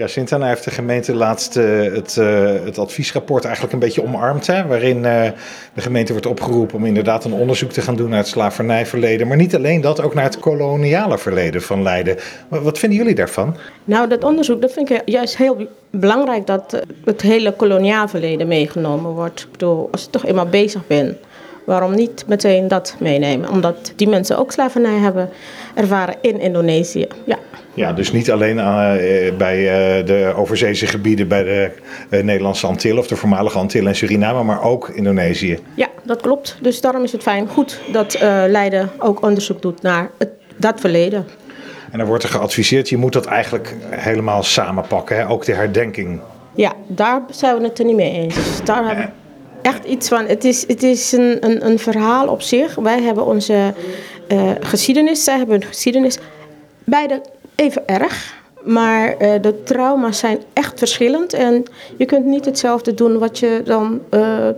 Ja, Sintana heeft de gemeente laatst het, uh, het adviesrapport eigenlijk een beetje omarmd. Hè, waarin uh, de gemeente wordt opgeroepen om inderdaad een onderzoek te gaan doen naar het slavernijverleden. Maar niet alleen dat, ook naar het koloniale verleden van Leiden. Wat vinden jullie daarvan? Nou, dat onderzoek dat vind ik juist heel belangrijk dat het hele koloniaal verleden meegenomen wordt. Ik bedoel, als je toch eenmaal bezig bent waarom niet meteen dat meenemen? Omdat die mensen ook slavernij hebben ervaren in Indonesië. Ja. Ja, dus niet alleen uh, bij uh, de overzeese gebieden bij de uh, Nederlandse Antillen of de voormalige Antillen en Suriname, maar ook Indonesië. Ja, dat klopt. Dus daarom is het fijn goed dat Leiden ook onderzoek doet naar het, dat verleden. En dan wordt er geadviseerd, je moet dat eigenlijk helemaal samenpakken, hè? ook de herdenking. Ja, daar zijn we het er niet mee eens. Daar hebben echt iets van. Het is, het is een, een, een verhaal op zich. Wij hebben onze geschiedenis, zij hebben hun geschiedenis. Beide even erg. Maar uh, de trauma's zijn echt verschillend. En je kunt niet hetzelfde doen wat je dan. Uh,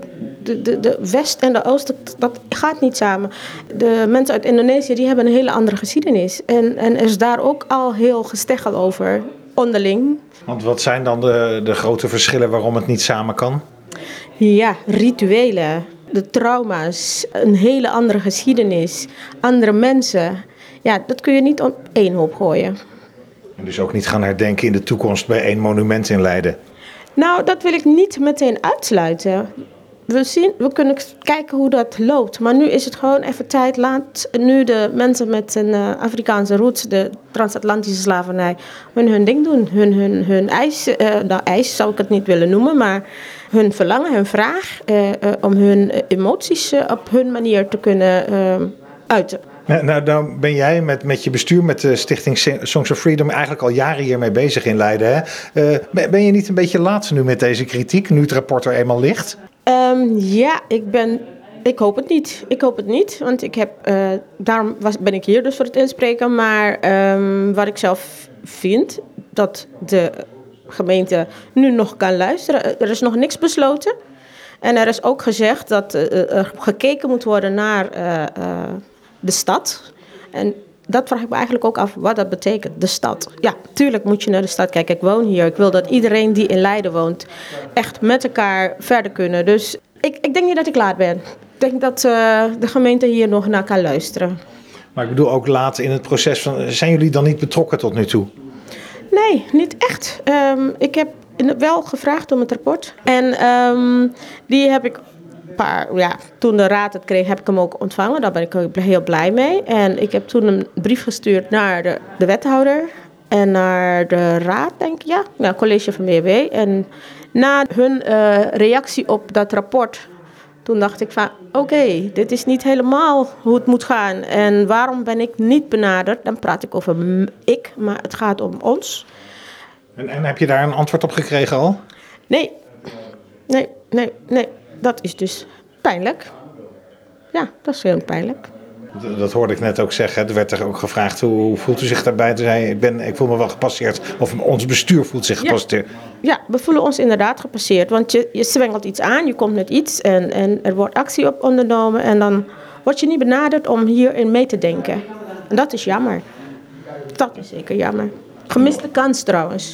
de, de, de West en de Oost, dat, dat, gaat niet samen. De mensen uit Indonesië die hebben een hele andere geschiedenis. En, en er is daar ook al heel gesteggel over, onderling. Want wat zijn dan de, de grote verschillen waarom het niet samen kan? Ja, rituelen, de trauma's, een hele andere geschiedenis, andere mensen. Ja, dat kun je niet op één hoop gooien. En dus ook niet gaan herdenken in de toekomst bij één monument in Leiden? Nou, dat wil ik niet meteen uitsluiten. We, zien, we kunnen kijken hoe dat loopt. Maar nu is het gewoon even tijd. Laat nu de mensen met een uh, Afrikaanse roots, de transatlantische slavernij, hun, hun ding doen. Hun, hun, hun eis, uh, nou zou ik het niet willen noemen, maar hun verlangen, hun vraag uh, om hun emoties op hun manier te kunnen uiten. Nou, nou, dan ben jij met, met je bestuur, met de stichting Songs of Freedom, eigenlijk al jaren hiermee bezig in Leiden. Hè? Uh, ben je niet een beetje laat nu met deze kritiek, nu het rapport er eenmaal ligt? Um, ja, ik ben. Ik hoop het niet. Ik hoop het niet, want ik heb. Uh, daarom was, ben ik hier dus voor het inspreken. Maar um, wat ik zelf vind, dat de gemeente nu nog kan luisteren. Er is nog niks besloten. En er is ook gezegd dat uh, er gekeken moet worden naar de stad. En dat vraag ik me eigenlijk ook af wat dat betekent, de stad. Ja, tuurlijk moet je naar de stad kijken. Ik woon hier. Ik wil dat iedereen die in Leiden woont echt met elkaar verder kunnen. Dus ik, ik denk niet dat ik laat ben. Ik denk dat uh, de gemeente hier nog naar kan luisteren. Maar ik bedoel ook laat in het proces van... Zijn jullie dan niet betrokken tot nu toe? Nee, niet echt. Um, ik heb wel gevraagd om het rapport. En um, die heb ik paar, ja, toen de raad het kreeg, heb ik hem ook ontvangen. Daar ben ik ook heel blij mee. En ik heb toen een brief gestuurd naar de, de wethouder en naar de raad, denk ik, ja, ja college van BW. En na hun uh, reactie op dat rapport, toen dacht ik van, oké, okay, dit is niet helemaal hoe het moet gaan. En waarom ben ik niet benaderd? Dan praat ik over ik, maar het gaat om ons. En, en heb je daar een antwoord op gekregen al? Nee, nee, nee, nee dat is dus pijnlijk. Ja, dat is heel pijnlijk. Dat hoorde ik net ook zeggen. Er werd er ook gevraagd hoe voelt u zich daarbij? Toen zei ik, ben, ik voel me wel gepasseerd. Of ons bestuur voelt zich gepasseerd. Ja, ja we voelen ons inderdaad gepasseerd. Want je, je zwengelt iets aan, je komt met iets en, en er wordt actie op ondernomen. En dan word je niet benaderd om hierin mee te denken. En dat is jammer. Dat is zeker jammer. Gemiste kans trouwens.